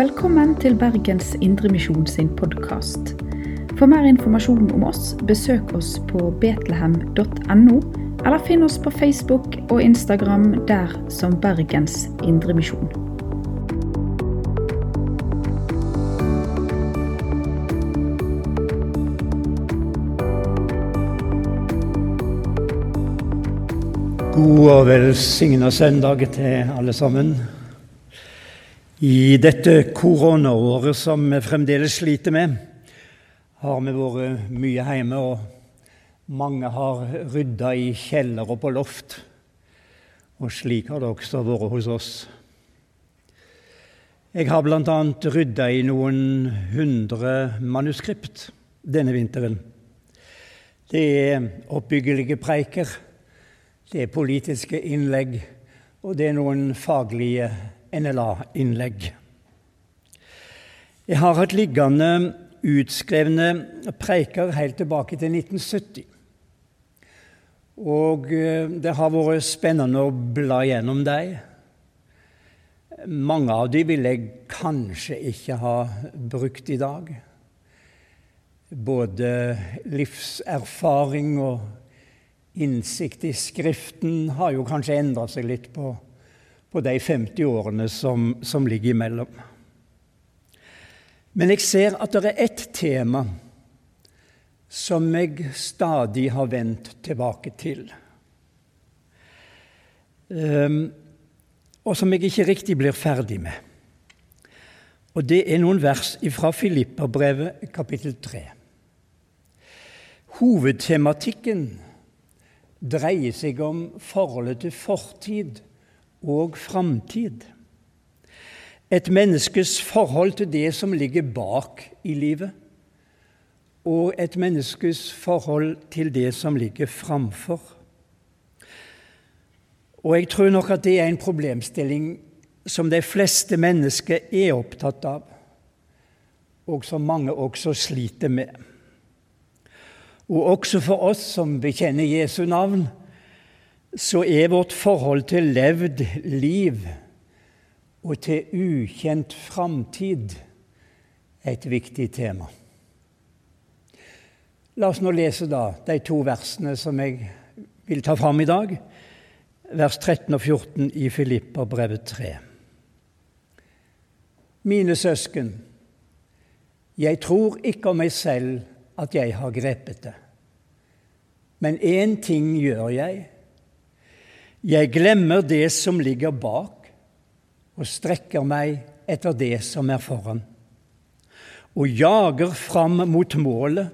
Velkommen til Bergens Indremisjon sin podkast. For mer informasjon om oss, besøk oss på betlehem.no, eller finn oss på Facebook og Instagram der som Bergens Indremisjon. God og velsigna søndag til alle sammen. I dette koronaåret som vi fremdeles sliter med, har vi vært mye hjemme, og mange har rydda i kjeller og på loft. Og slik har det også vært hos oss. Jeg har bl.a. rydda i noen hundre manuskript denne vinteren. Det er oppbyggelige preiker det er politiske innlegg, og det er noen faglige NLA-innlegg. Jeg har hatt liggende utskrevne preiker helt tilbake til 1970. Og eh, det har vært spennende å bla gjennom dem. Mange av dem vil jeg kanskje ikke ha brukt i dag. Både livserfaring og innsikt i Skriften har jo kanskje endra seg litt på, på, de 50 årene som, som ligger imellom. Men jeg ser at det er ett tema som jeg stadig har vendt tilbake til. Um, og som jeg ikke riktig blir ferdig med. Og det er noen vers fra Filipperbrevet kapittel 3. Hovedtematikken dreier seg om forholdet til fortid og framtid. Et menneskes forhold til det som ligger bak i livet, og et menneskes forhold til det som ligger framfor. Og jeg tror nok at det er en problemstilling som de fleste mennesker er opptatt av, og som mange også sliter med. Og også for oss som bekjenner Jesu navn, så er vårt forhold til levd liv og til ukjent framtid et viktig tema. La oss nå lese da de to versene som jeg vil ta fram i dag, vers 13 og 14 i Filipperbrevet 3. Mine søsken, jeg tror ikke om meg selv at jeg har grepet det. Men én ting gjør jeg. Jeg glemmer det som ligger bak, og strekker meg etter det som er foran. Og jager fram mot målet,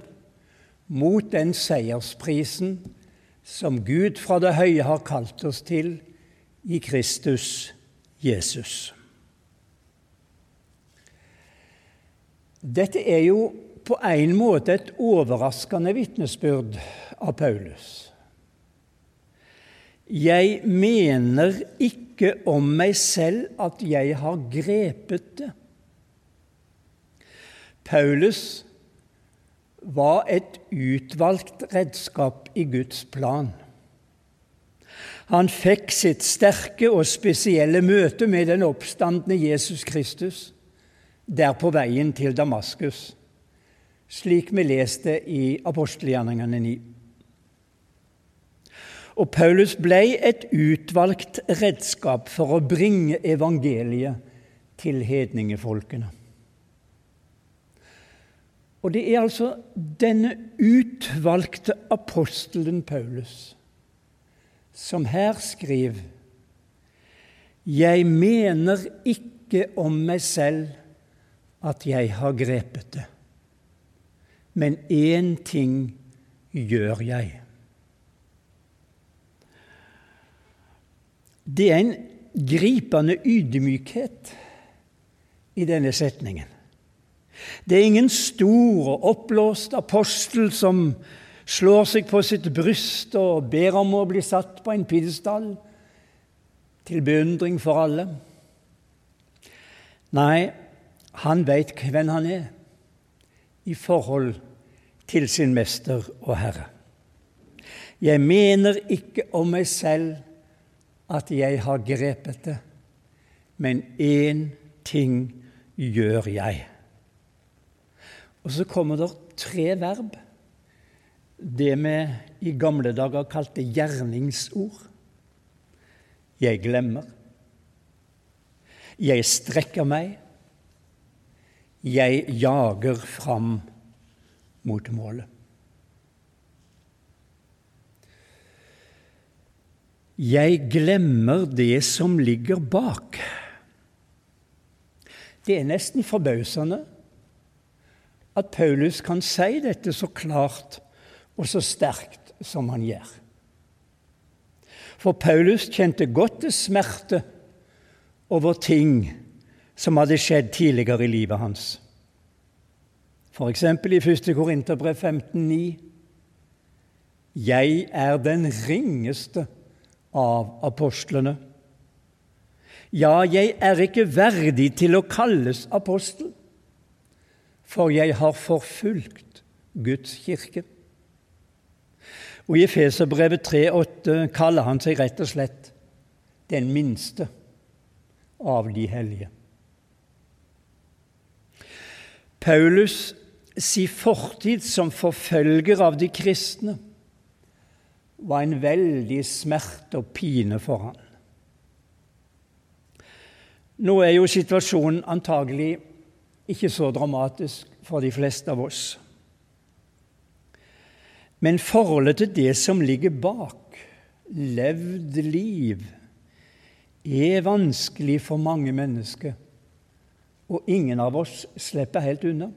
mot den seiersprisen som Gud fra det høye har kalt oss til i Kristus Jesus. Dette er jo på en måte et overraskende vitnesbyrd av Paulus. Jeg mener ikke om meg selv at jeg har grepet det. Paulus var et utvalgt redskap i Guds plan. Han fikk sitt sterke og spesielle møte med den oppstandende Jesus Kristus der på veien til Damaskus slik vi leste i apostelgjerningene 9. Og Paulus ble et utvalgt redskap for å bringe evangeliet til hedningefolkene. Og det er altså denne utvalgte apostelen Paulus som her skriver Jeg mener ikke om meg selv at jeg har grepet det men én ting gjør jeg. Det er en gripende ydmykhet i denne setningen. Det er ingen stor og oppblåst apostel som slår seg på sitt bryst og ber om å bli satt på en pidestall til beundring for alle. Nei, han veit hvem han er i forhold til sin mester og herre. Jeg mener ikke om meg selv at jeg har grepet det, men én ting gjør jeg. Og så kommer det tre verb. Det vi i gamle dager kalte gjerningsord. Jeg glemmer. Jeg strekker meg. Jeg jager fram mot målet. Jeg glemmer det som ligger bak. Det er nesten forbausende at Paulus kan si dette så klart og så sterkt som han gjør. For Paulus kjente godt til smerte over ting som hadde skjedd tidligere i livet hans. F.eks. i 1. Korinterbrev 15,9.: Jeg er den ringeste av apostlene. Ja, jeg er ikke verdig til å kalles apostel, for jeg har forfulgt Guds kirke. Og I Efeserbrevet 3,8 kaller han seg rett og slett den minste av de hellige. Paulus si fortid som forfølger av de kristne var en veldig smerte og pine for han. Nå er jo situasjonen antagelig ikke så dramatisk for de fleste av oss. Men forholdet til det som ligger bak, levd liv, er vanskelig for mange mennesker, og ingen av oss slipper helt unna.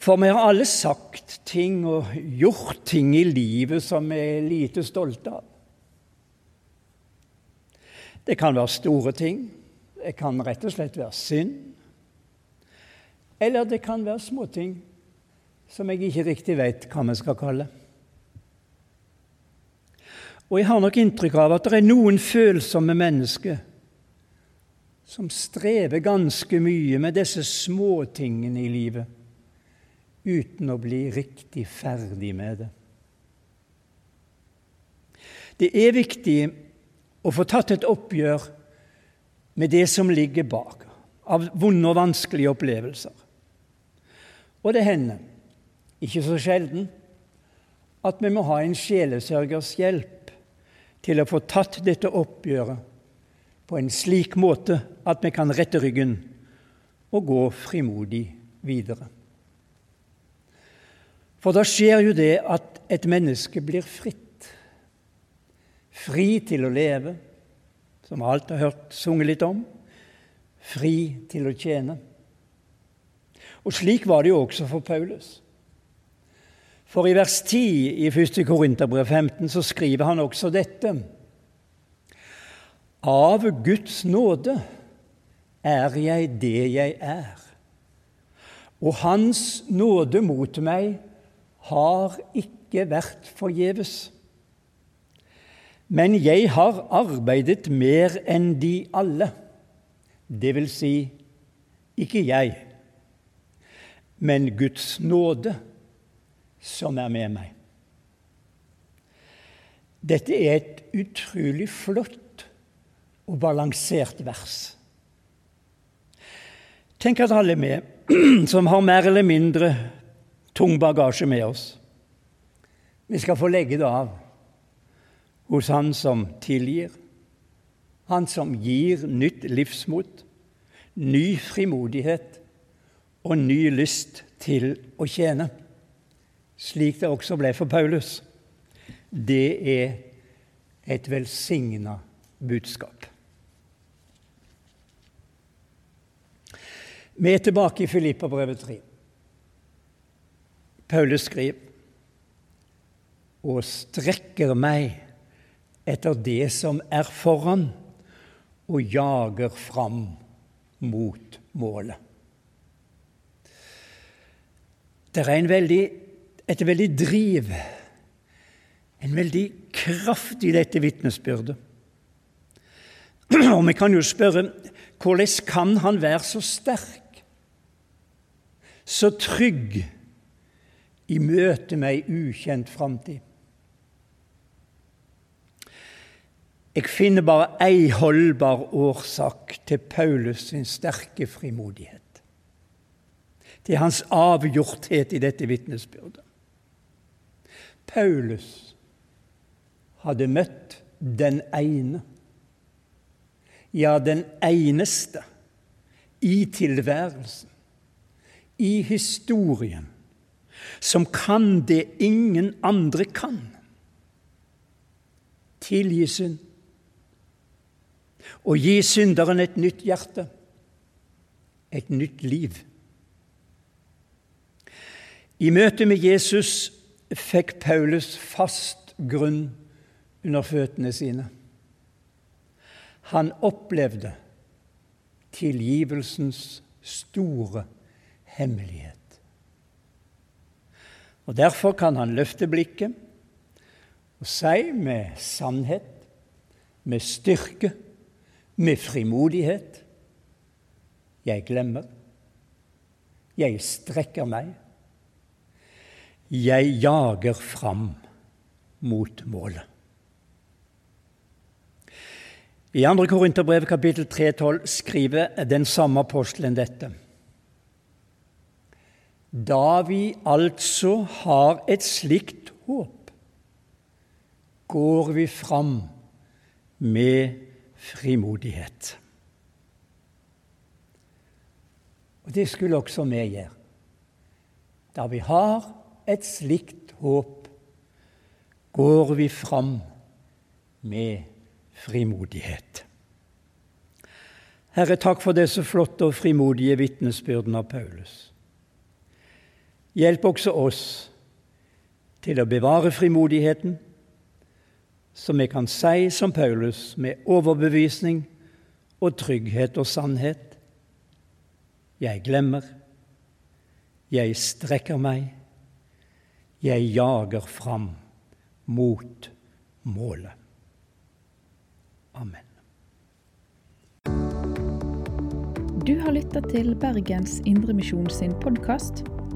For vi har alle sagt ting og gjort ting i livet som vi er lite stolte av. Det kan være store ting. Det kan rett og slett være synd. Eller det kan være småting som jeg ikke riktig vet hva vi skal kalle. Og jeg har nok inntrykk av at det er noen følsomme mennesker som strever ganske mye med disse småtingene i livet uten å bli riktig ferdig med det. Det er viktig å få tatt et oppgjør med det som ligger bak, av vonde og vanskelige opplevelser. Og det hender, ikke så sjelden, at vi må ha en sjelesørgers hjelp til å få tatt dette oppgjøret på en slik måte at vi kan rette ryggen og gå frimodig videre. For da skjer jo det at et menneske blir fritt. Fri til å leve, som alt har hørt sunget litt om. Fri til å tjene. Og slik var det jo også for Paulus. For i vers 10 i 1. Korinterbrev 15 så skriver han også dette. Av Guds nåde er jeg det jeg er, og Hans nåde mot meg har ikke vært forgjeves. Men jeg har arbeidet mer enn de alle, det vil si ikke jeg, men Guds nåde som er med meg. Dette er et utrolig flott og balansert vers. Tenk at alle vi som har mer eller mindre tung bagasje med oss. Vi skal få legge det av hos Han som tilgir, Han som gir nytt livsmot, ny frimodighet og ny lyst til å tjene, slik det også ble for Paulus. Det er et velsigna budskap. Vi er tilbake i Filippa brevet 3. Paulus skriver og strekker meg etter det som er foran, og jager fram mot målet. Det er veldig, et veldig driv, en veldig kraft i dette vitnesbyrdet. Og vi kan jo spørre hvordan kan han være så sterk, så trygg, i møte med ei ukjent framtid. Jeg finner bare ei holdbar årsak til Paulus sin sterke frimodighet. Til hans avgjorthet i dette vitnesbyrdet. Paulus hadde møtt den ene, ja, den eneste, i tilværelsen, i historien, som kan det ingen andre kan. Tilgi synd og gi synderen et nytt hjerte, et nytt liv. I møte med Jesus fikk Paulus fast grunn under føttene sine. Han opplevde tilgivelsens store hemmelighet. Og Derfor kan han løfte blikket og si med sannhet, med styrke, med frimodighet Jeg glemmer. Jeg strekker meg. Jeg jager fram mot målet. I 2. Korinterbrev kapittel 3,12 skriver den samme apostelen dette. Da vi altså har et slikt håp, går vi fram med frimodighet. Og Det skulle også vi gjøre. Da vi har et slikt håp, går vi fram med frimodighet. Herre, takk for disse flotte og frimodige vitnesbyrdene av Paulus. Hjelp også oss til å bevare frimodigheten så vi kan si som Paulus med overbevisning og trygghet og sannhet Jeg glemmer, jeg strekker meg, jeg jager fram mot målet. Amen. Du har lytta til Bergens Indremisjon sin podkast.